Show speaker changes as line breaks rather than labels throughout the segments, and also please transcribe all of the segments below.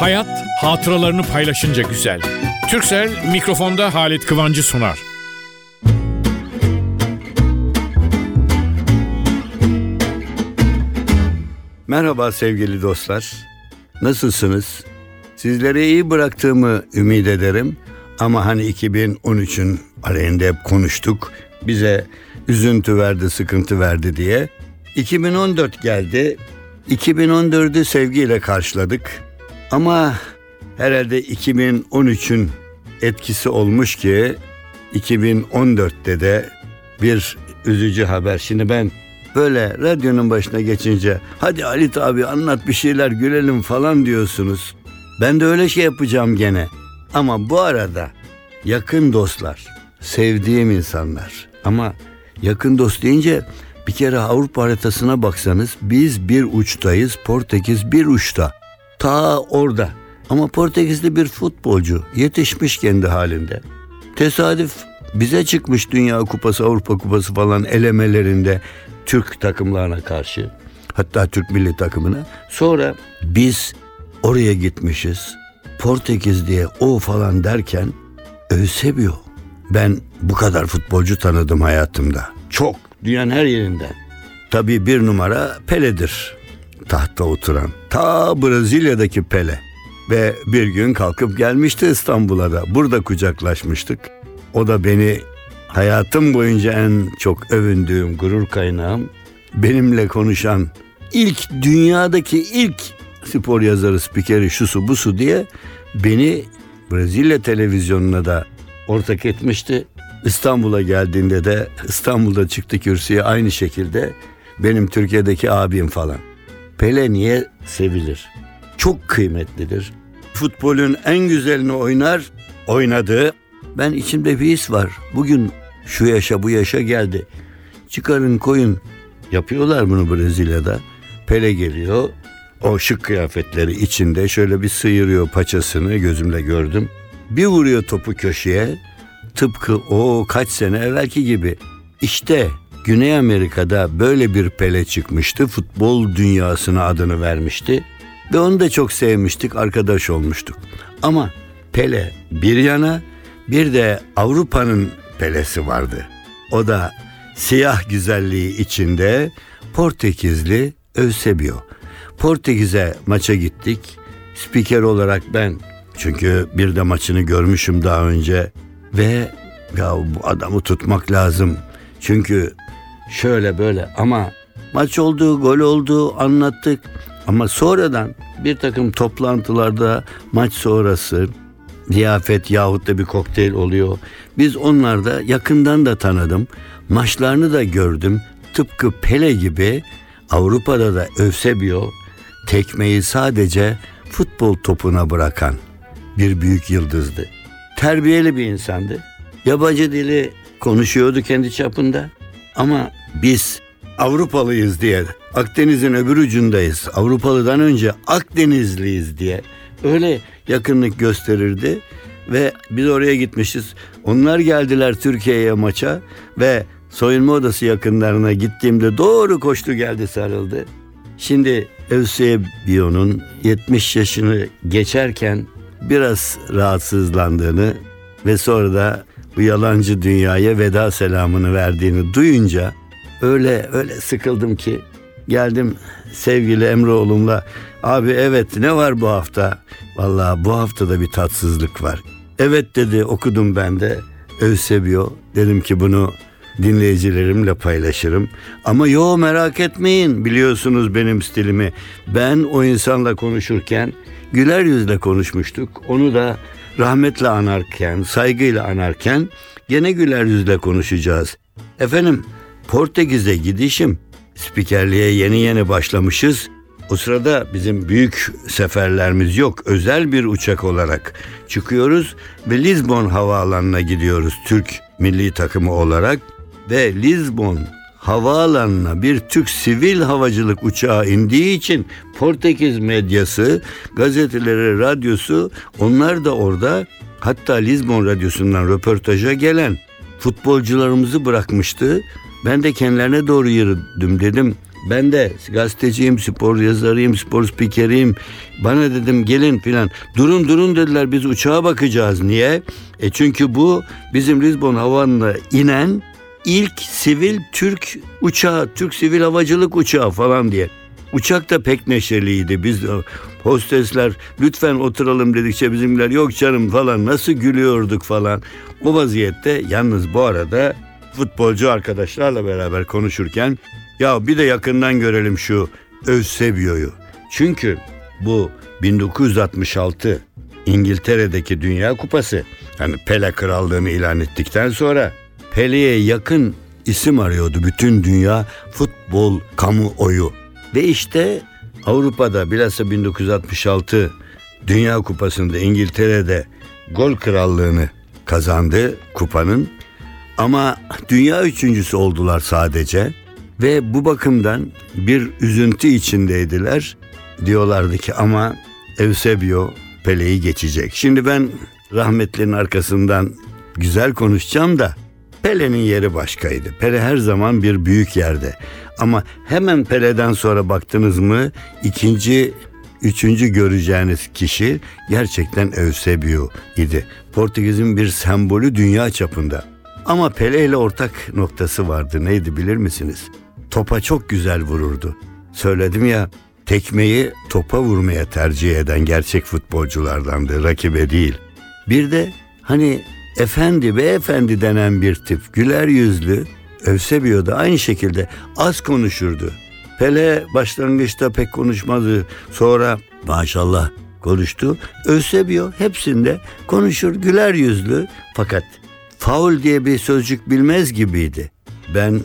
Hayat hatıralarını paylaşınca güzel. Türksel mikrofonda Halit Kıvancı sunar.
Merhaba sevgili dostlar. Nasılsınız? Sizlere iyi bıraktığımı ümit ederim. Ama hani 2013'ün aleyhinde hep konuştuk. Bize üzüntü verdi, sıkıntı verdi diye. 2014 geldi. 2014'ü sevgiyle karşıladık. Ama herhalde 2013'ün etkisi olmuş ki 2014'te de bir üzücü haber. Şimdi ben böyle radyonun başına geçince hadi Halit abi anlat bir şeyler gülelim falan diyorsunuz. Ben de öyle şey yapacağım gene. Ama bu arada yakın dostlar, sevdiğim insanlar ama yakın dost deyince bir kere Avrupa haritasına baksanız biz bir uçtayız, Portekiz bir uçta. Ta orada. Ama Portekizli bir futbolcu yetişmiş kendi halinde. Tesadüf bize çıkmış Dünya Kupası, Avrupa Kupası falan elemelerinde Türk takımlarına karşı. Hatta Türk milli takımına. Sonra biz oraya gitmişiz. Portekiz diye o falan derken Eusebio. Ben bu kadar futbolcu tanıdım hayatımda. Çok. Dünyanın her yerinden. Tabii bir numara Pele'dir. Tahta oturan. Ta Brezilya'daki Pele. Ve bir gün kalkıp gelmişti İstanbul'a da. Burada kucaklaşmıştık. O da beni hayatım boyunca en çok övündüğüm gurur kaynağım. Benimle konuşan ilk dünyadaki ilk spor yazarı, spikeri, şusu busu diye beni Brezilya televizyonuna da ortak etmişti. İstanbul'a geldiğinde de İstanbul'da çıktı kürsüye aynı şekilde benim Türkiye'deki abim falan. Pele niye sevilir? Çok kıymetlidir. Futbolun en güzelini oynar, oynadı. Ben içimde bir his var. Bugün şu yaşa bu yaşa geldi. Çıkarın koyun. Yapıyorlar bunu Brezilya'da. Pele geliyor. O şık kıyafetleri içinde şöyle bir sıyırıyor paçasını gözümle gördüm. Bir vuruyor topu köşeye. Tıpkı o kaç sene evvelki gibi. İşte Güney Amerika'da böyle bir Pele çıkmıştı. Futbol dünyasına adını vermişti. Ve onu da çok sevmiştik, arkadaş olmuştuk. Ama Pele bir yana bir de Avrupa'nın Pele'si vardı. O da siyah güzelliği içinde Portekizli Eusebio. Portekiz'e maça gittik. Spiker olarak ben çünkü bir de maçını görmüşüm daha önce ve ya bu adamı tutmak lazım. Çünkü şöyle böyle ama maç oldu, gol oldu anlattık. Ama sonradan bir takım toplantılarda maç sonrası ziyafet yahut da bir kokteyl oluyor. Biz onlarda yakından da tanıdım. Maçlarını da gördüm. Tıpkı Pele gibi Avrupa'da da Eusebio tekmeyi sadece futbol topuna bırakan bir büyük yıldızdı. Terbiyeli bir insandı. Yabancı dili konuşuyordu kendi çapında. Ama biz Avrupalıyız diye Akdeniz'in öbür ucundayız. Avrupalıdan önce Akdenizliyiz diye öyle yakınlık gösterirdi ve biz oraya gitmişiz. Onlar geldiler Türkiye'ye maça ve soyunma odası yakınlarına gittiğimde doğru koştu geldi sarıldı. Şimdi Eusebio'nun 70 yaşını geçerken biraz rahatsızlandığını ve sonra da bu yalancı dünyaya veda selamını verdiğini duyunca öyle öyle sıkıldım ki geldim sevgili Emre oğlumla abi evet ne var bu hafta? Vallahi bu haftada bir tatsızlık var. Evet dedi okudum ben de Eusebio dedim ki bunu dinleyicilerimle paylaşırım. Ama yo merak etmeyin biliyorsunuz benim stilimi. Ben o insanla konuşurken güler yüzle konuşmuştuk. Onu da rahmetle anarken, saygıyla anarken gene güler yüzle konuşacağız. Efendim Portekiz'e gidişim spikerliğe yeni yeni başlamışız. O sırada bizim büyük seferlerimiz yok. Özel bir uçak olarak çıkıyoruz ve Lisbon havaalanına gidiyoruz Türk milli takımı olarak ve Lisbon havaalanına bir Türk sivil havacılık uçağı indiği için Portekiz medyası, gazeteleri, radyosu onlar da orada hatta Lisbon radyosundan röportaja gelen futbolcularımızı bırakmıştı. Ben de kendilerine doğru yürüdüm dedim. Ben de gazeteciyim, spor yazarıyım, spor spikeriyim. Bana dedim gelin filan. Durun durun dediler biz uçağa bakacağız. Niye? E çünkü bu bizim Lisbon havanına inen ilk sivil Türk uçağı, Türk sivil havacılık uçağı falan diye. Uçak da pek neşeliydi. Biz hostesler lütfen oturalım dedikçe bizimler yok canım falan nasıl gülüyorduk falan. O vaziyette yalnız bu arada futbolcu arkadaşlarla beraber konuşurken ya bir de yakından görelim şu Eusebio'yu. Çünkü bu 1966 İngiltere'deki Dünya Kupası hani Pele krallığını ilan ettikten sonra Pele'ye yakın isim arıyordu bütün dünya futbol kamuoyu. Ve işte Avrupa'da bilhassa 1966 Dünya Kupası'nda İngiltere'de gol krallığını kazandı kupanın. Ama dünya üçüncüsü oldular sadece. Ve bu bakımdan bir üzüntü içindeydiler. Diyorlardı ki ama Eusebio Pele'yi geçecek. Şimdi ben rahmetlinin arkasından güzel konuşacağım da Pele'nin yeri başkaydı. Pele her zaman bir büyük yerde. Ama hemen Pele'den sonra baktınız mı ikinci, üçüncü göreceğiniz kişi gerçekten Eusebio idi. Portekiz'in bir sembolü dünya çapında. Ama Pele ile ortak noktası vardı. Neydi bilir misiniz? Topa çok güzel vururdu. Söyledim ya tekmeyi topa vurmaya tercih eden gerçek futbolculardandı, rakibe değil. Bir de hani efendi beyefendi denen bir tip güler yüzlü Eusebio da aynı şekilde az konuşurdu. Pele başlangıçta pek konuşmadı. Sonra maşallah konuştu. Eusebio hepsinde konuşur güler yüzlü fakat faul diye bir sözcük bilmez gibiydi. Ben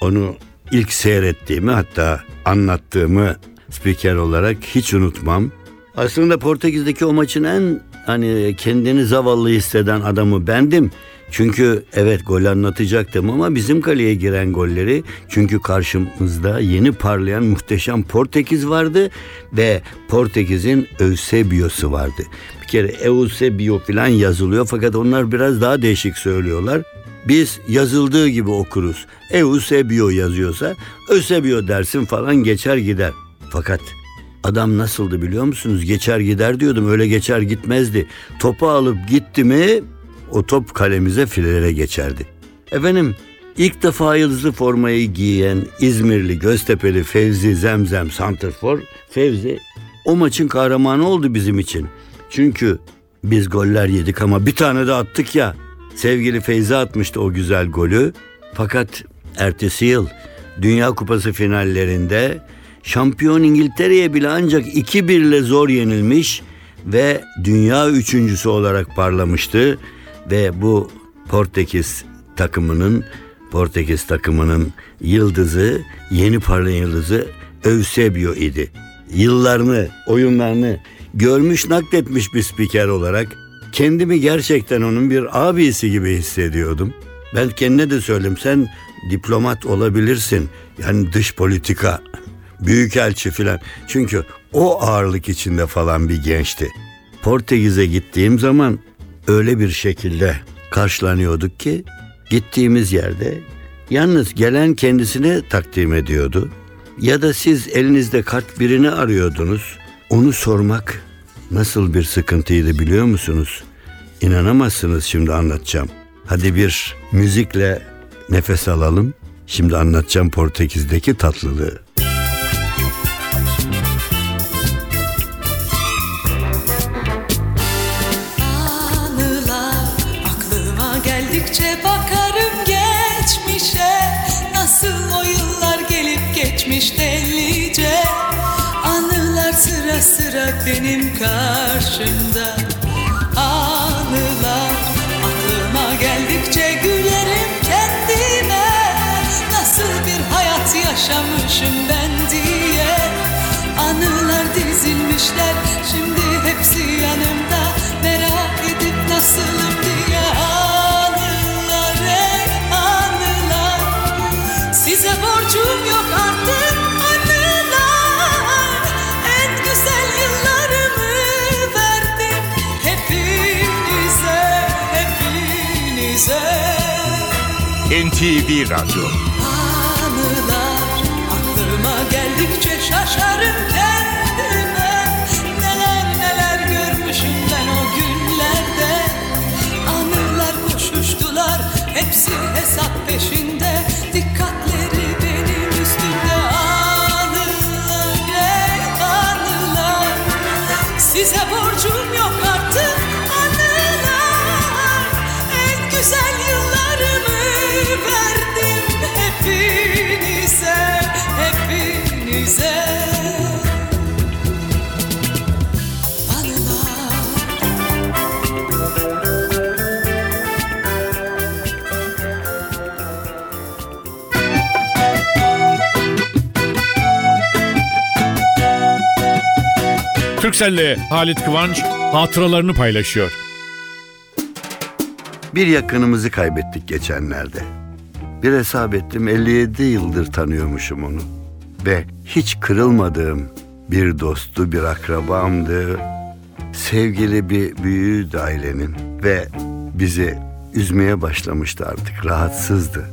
onu ilk seyrettiğimi hatta anlattığımı spiker olarak hiç unutmam. Aslında Portekiz'deki o maçın en hani kendini zavallı hisseden adamı bendim. Çünkü evet gol anlatacaktım ama bizim kaleye giren golleri çünkü karşımızda yeni parlayan muhteşem Portekiz vardı ve Portekiz'in Eusebio'su vardı. Bir kere Eusebio falan yazılıyor fakat onlar biraz daha değişik söylüyorlar. Biz yazıldığı gibi okuruz. Eusebio yazıyorsa Eusebio dersin falan geçer gider. Fakat Adam nasıldı biliyor musunuz? Geçer gider diyordum. Öyle geçer gitmezdi. Topu alıp gitti mi o top kalemize filelere geçerdi. Efendim ilk defa yıldızlı formayı giyen İzmirli Göztepe'li Fevzi Zemzem Santrfor Fevzi o maçın kahramanı oldu bizim için. Çünkü biz goller yedik ama bir tane de attık ya. Sevgili Feyzi atmıştı o güzel golü. Fakat ertesi yıl Dünya Kupası finallerinde şampiyon İngiltere'ye bile ancak 2-1 ile zor yenilmiş ve dünya üçüncüsü olarak parlamıştı ve bu Portekiz takımının Portekiz takımının yıldızı, yeni parlayan yıldızı Eusebio idi. Yıllarını, oyunlarını görmüş nakletmiş bir spiker olarak kendimi gerçekten onun bir abisi gibi hissediyordum. Ben kendine de söyledim sen diplomat olabilirsin. Yani dış politika, büyükelçi filan. Çünkü o ağırlık içinde falan bir gençti. Portekiz'e gittiğim zaman öyle bir şekilde karşılanıyorduk ki gittiğimiz yerde yalnız gelen kendisine takdim ediyordu. Ya da siz elinizde kart birini arıyordunuz. Onu sormak nasıl bir sıkıntıydı biliyor musunuz? İnanamazsınız şimdi anlatacağım. Hadi bir müzikle nefes alalım. Şimdi anlatacağım Portekiz'deki tatlılığı.
Sıra benim karşımda. Anılar aklıma geldikçe gülerim kendime. Nasıl bir hayat yaşamışım ben
NTV Radyo.
Anılar aklıma geldikçe şaşarım kendime
Türkcell'le Halit Kıvanç hatıralarını paylaşıyor.
Bir yakınımızı kaybettik geçenlerde. Bir hesap ettim 57 yıldır tanıyormuşum onu. Ve hiç kırılmadığım bir dostu, bir akrabamdı. Sevgili bir büyüğüydü ailenin ve bizi üzmeye başlamıştı artık, rahatsızdı.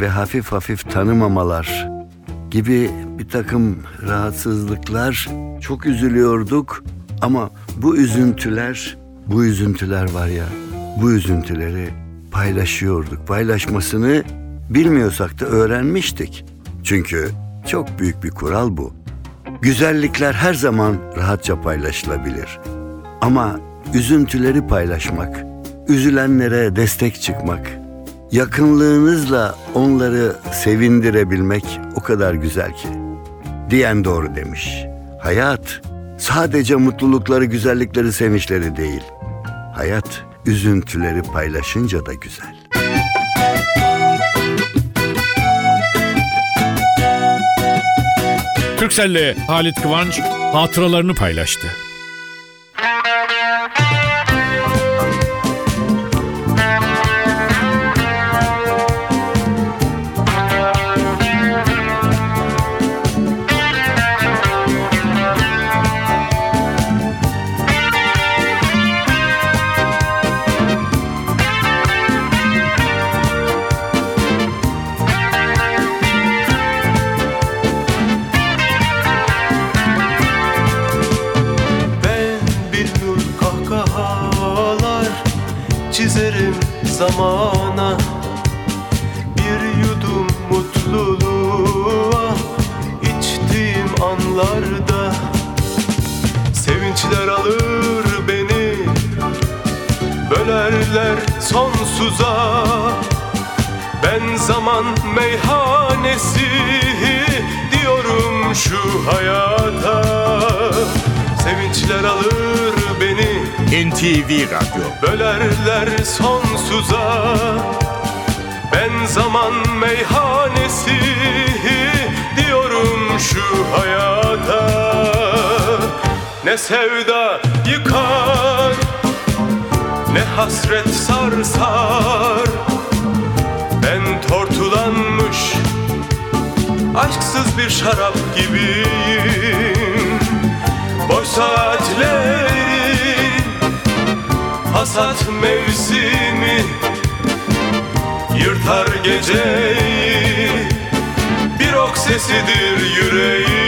Ve hafif hafif tanımamalar gibi bir takım rahatsızlıklar. Çok üzülüyorduk ama bu üzüntüler bu üzüntüler var ya bu üzüntüleri paylaşıyorduk. Paylaşmasını bilmiyorsak da öğrenmiştik. Çünkü çok büyük bir kural bu. Güzellikler her zaman rahatça paylaşılabilir. Ama üzüntüleri paylaşmak üzülenlere destek çıkmak Yakınlığınızla onları sevindirebilmek o kadar güzel ki. Diyen doğru demiş. Hayat sadece mutlulukları, güzellikleri, sevinçleri değil. Hayat üzüntüleri paylaşınca da güzel.
Türkcell'le Halit Kıvanç hatıralarını paylaştı.
Ben zaman meyhanesi diyorum şu hayata. Sevinçler alır beni.
NTV Radyo.
Bölerler sonsuza. Ben zaman meyhanesi diyorum şu hayata. Ne sevda yıkar ne hasret sarsar. Ben aşksız bir şarap gibiyim Boş saatleri hasat mevsimi Yırtar geceyi. Bir ok sesidir yüreğim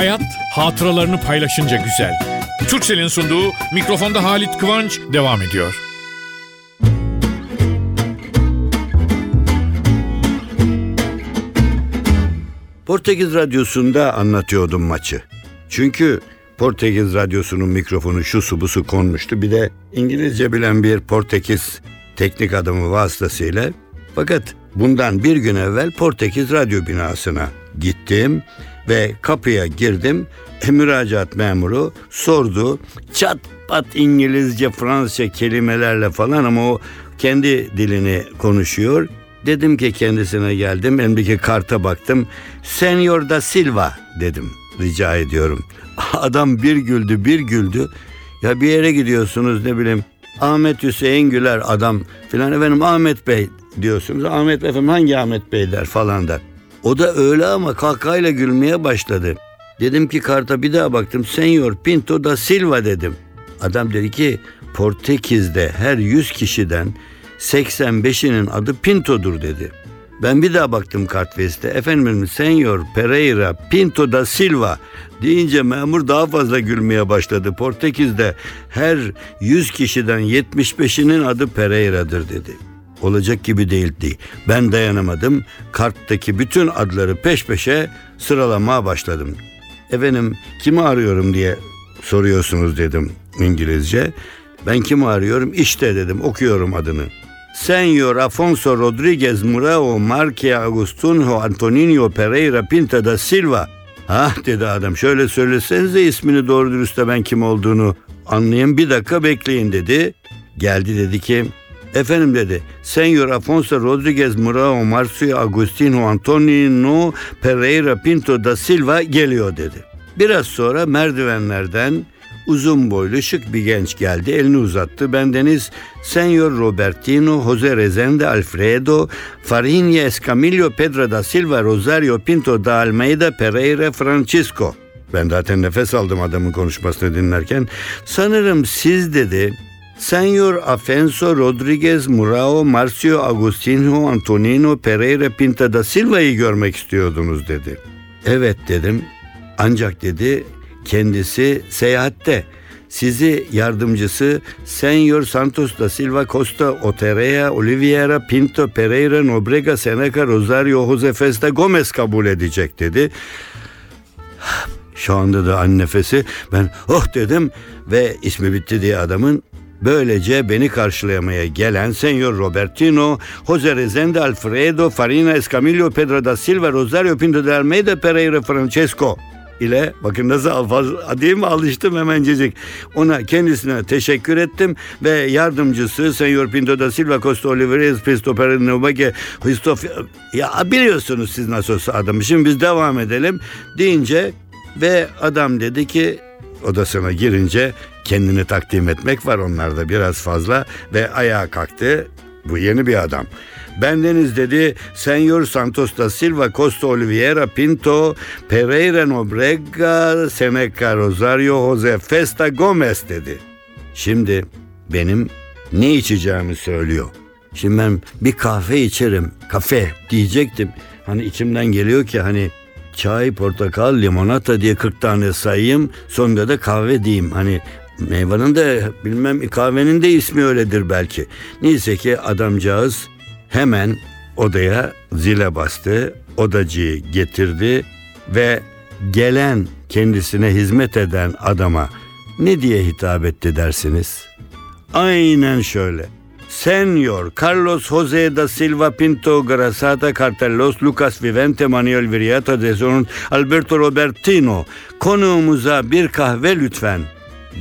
Hayat hatıralarını paylaşınca güzel. Türkcell'in sunduğu mikrofonda Halit Kıvanç devam ediyor.
Portekiz Radyosu'nda anlatıyordum maçı. Çünkü Portekiz Radyosu'nun mikrofonu şu su bu konmuştu. Bir de İngilizce bilen bir Portekiz teknik adamı vasıtasıyla. Fakat bundan bir gün evvel Portekiz Radyo binasına gittim ve kapıya girdim. E, müracaat memuru sordu. Çat pat İngilizce, Fransızca kelimelerle falan ama o kendi dilini konuşuyor. Dedim ki kendisine geldim. Elimdeki karta baktım. Senyor da Silva dedim. Rica ediyorum. Adam bir güldü bir güldü. Ya bir yere gidiyorsunuz ne bileyim. Ahmet Hüseyin Güler adam filan efendim Ahmet Bey diyorsunuz. Ahmet Bey efendim hangi Ahmet Bey der falan der. O da öyle ama kahkahayla gülmeye başladı. Dedim ki karta bir daha baktım. Senyor Pinto da Silva dedim. Adam dedi ki Portekiz'de her 100 kişiden 85'inin adı Pinto'dur dedi. Ben bir daha baktım kartveste. Efendim Senyor Pereira Pinto da Silva deyince memur daha fazla gülmeye başladı. Portekiz'de her 100 kişiden 75'inin adı Pereira'dır dedi. Olacak gibi değildi. Ben dayanamadım. Karttaki bütün adları peş peşe sıralamaya başladım. Efendim kimi arıyorum diye soruyorsunuz dedim İngilizce. Ben kimi arıyorum? İşte dedim okuyorum adını. Senyor Afonso Rodriguez Murao Marque Agustinho Antonino Pereira Pinta da Silva. Ha dedi adam şöyle söylesenize ismini doğru dürüst de ben kim olduğunu anlayayım bir dakika bekleyin dedi. Geldi dedi ki efendim dedi Senyor Afonso Rodriguez Murao Marcio Agustinho Antonino Pereira Pinto da Silva geliyor dedi. Biraz sonra merdivenlerden uzun boylu şık bir genç geldi. Elini uzattı. Bendeniz Senyor Robertino, Jose Rezende, Alfredo, Farinha Escamillo, Pedro da Silva, Rosario Pinto da Almeida, Pereira, Francisco. Ben zaten nefes aldım adamın konuşmasını dinlerken. Sanırım siz dedi Senyor Afenso Rodriguez Murao Marcio Agustinho Antonino Pereira Pinta da Silva'yı görmek istiyordunuz dedi. Evet dedim. Ancak dedi kendisi seyahatte. Sizi yardımcısı Senyor Santos da Silva Costa Oterea Oliveira Pinto Pereira Nobrega Seneca Rosario Jose Festa Gomez kabul edecek dedi. Şu anda da an nefesi ben oh dedim ve ismi bitti diye adamın Böylece beni karşılamaya gelen Senyor Robertino, Jose Rezende, Alfredo, Farina, Escamillo, Pedro da Silva, Rosario Pinto de Almeida, Pereira, Francesco ile bakın nasıl alfaz değil mi alıştım hemencecik. Ona kendisine teşekkür ettim ve yardımcısı Senyor Pinto da Silva Costa Oliveira Pisto Pereira Christoph ya biliyorsunuz siz nasıl olsa adamı. Şimdi biz devam edelim deyince ve adam dedi ki odasına girince kendini takdim etmek var onlarda biraz fazla ve ayağa kalktı. Bu yeni bir adam. Bendeniz dedi Senyor Santos da Silva Costa Oliveira Pinto Pereira Nobrega Seneca Rosario Jose Festa Gomez dedi. Şimdi benim ne içeceğimi söylüyor. Şimdi ben bir kahve içerim. Kafe diyecektim. Hani içimden geliyor ki hani çay, portakal, limonata diye 40 tane sayayım. Sonunda da kahve diyeyim. Hani meyvanın da bilmem kahvenin de ismi öyledir belki. Neyse ki adamcağız hemen odaya zile bastı. Odacıyı getirdi ve gelen kendisine hizmet eden adama ne diye hitap etti dersiniz? Aynen şöyle. Senyor Carlos José da Silva Pinto Grasata Cartelos Lucas Vivente Manuel Viriata de Alberto Robertino konuğumuza bir kahve lütfen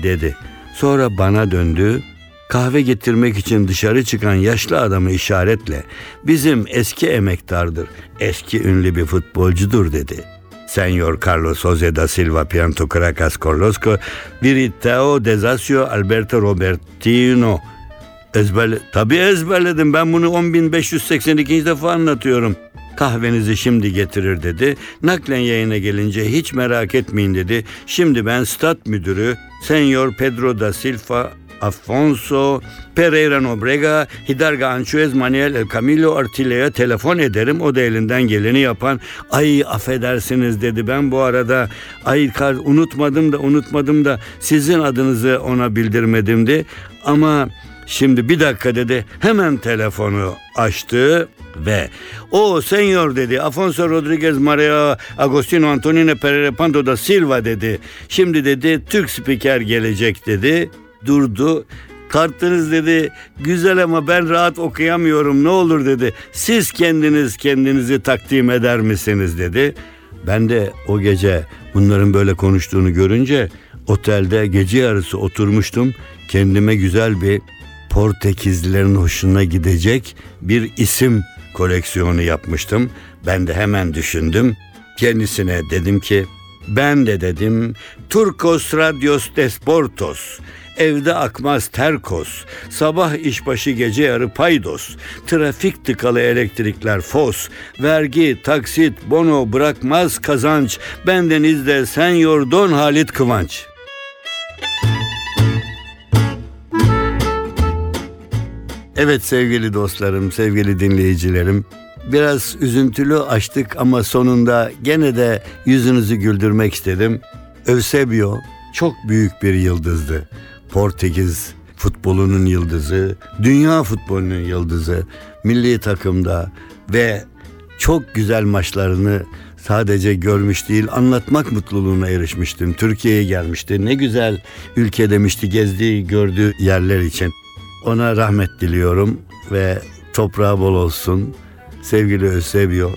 dedi. Sonra bana döndü. Kahve getirmek için dışarı çıkan yaşlı adamı işaretle bizim eski emektardır, eski ünlü bir futbolcudur dedi. Senyor Carlos José da Silva Pianto Caracas Corlosco Viritao Desasio Alberto Robertino Ezberle, tabii ezberledim. Ben bunu 10.582. defa anlatıyorum. Kahvenizi şimdi getirir dedi. Naklen yayına gelince hiç merak etmeyin dedi. Şimdi ben stat müdürü Senyor Pedro da Silva Afonso Pereira Nobrega Hidarga Anchuez Manuel El Camilo Artile'ye telefon ederim. O da elinden geleni yapan. Ay affedersiniz dedi. Ben bu arada ay kar unutmadım da unutmadım da sizin adınızı ona bildirmedimdi. Ama Şimdi bir dakika dedi. Hemen telefonu açtı ve o senyor dedi. Afonso Rodriguez Maria Agostino Antonino Pereira Pando da Silva dedi. Şimdi dedi Türk spiker gelecek dedi. Durdu. Kartınız dedi güzel ama ben rahat okuyamıyorum ne olur dedi. Siz kendiniz kendinizi takdim eder misiniz dedi. Ben de o gece bunların böyle konuştuğunu görünce otelde gece yarısı oturmuştum. Kendime güzel bir Portekizlilerin hoşuna gidecek bir isim koleksiyonu yapmıştım. Ben de hemen düşündüm. Kendisine dedim ki Ben de dedim Turkos Radios Desportos. Evde akmaz terkos, sabah işbaşı gece yarı paydos, trafik tıkalı elektrikler fos, vergi, taksit, bono bırakmaz kazanç, bendeniz de sen yordon Halit Kıvanç. Evet sevgili dostlarım, sevgili dinleyicilerim. Biraz üzüntülü açtık ama sonunda gene de yüzünüzü güldürmek istedim. Eusebio çok büyük bir yıldızdı. Portekiz futbolunun yıldızı, dünya futbolunun yıldızı, milli takımda ve çok güzel maçlarını sadece görmüş değil anlatmak mutluluğuna erişmiştim. Türkiye'ye gelmişti. Ne güzel ülke demişti gezdiği gördüğü yerler için. Ona rahmet diliyorum ve toprağı bol olsun. Sevgili Eusebio,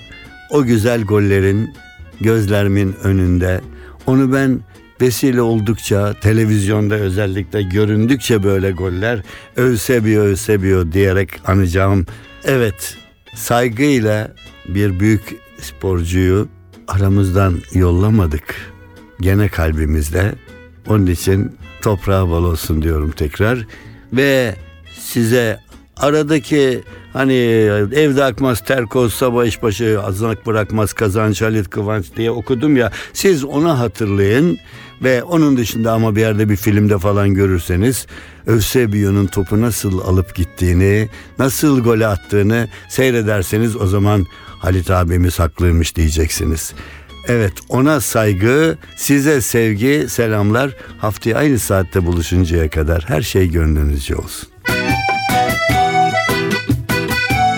o güzel gollerin gözlerimin önünde. Onu ben vesile oldukça, televizyonda özellikle göründükçe böyle goller Eusebio, Eusebio diyerek anacağım. Evet, saygıyla bir büyük sporcuyu aramızdan yollamadık. Gene kalbimizde. Onun için toprağı bol olsun diyorum tekrar. Ve size aradaki hani evde akmaz terkos sabah işbaşı aznak bırakmaz kazanç Halit Kıvanç diye okudum ya siz onu hatırlayın ve onun dışında ama bir yerde bir filmde falan görürseniz Eusebio'nun topu nasıl alıp gittiğini nasıl gole attığını seyrederseniz o zaman Halit abimiz haklıymış diyeceksiniz. Evet ona saygı, size sevgi, selamlar. Haftaya aynı saatte buluşuncaya kadar her şey gönlünüzce olsun.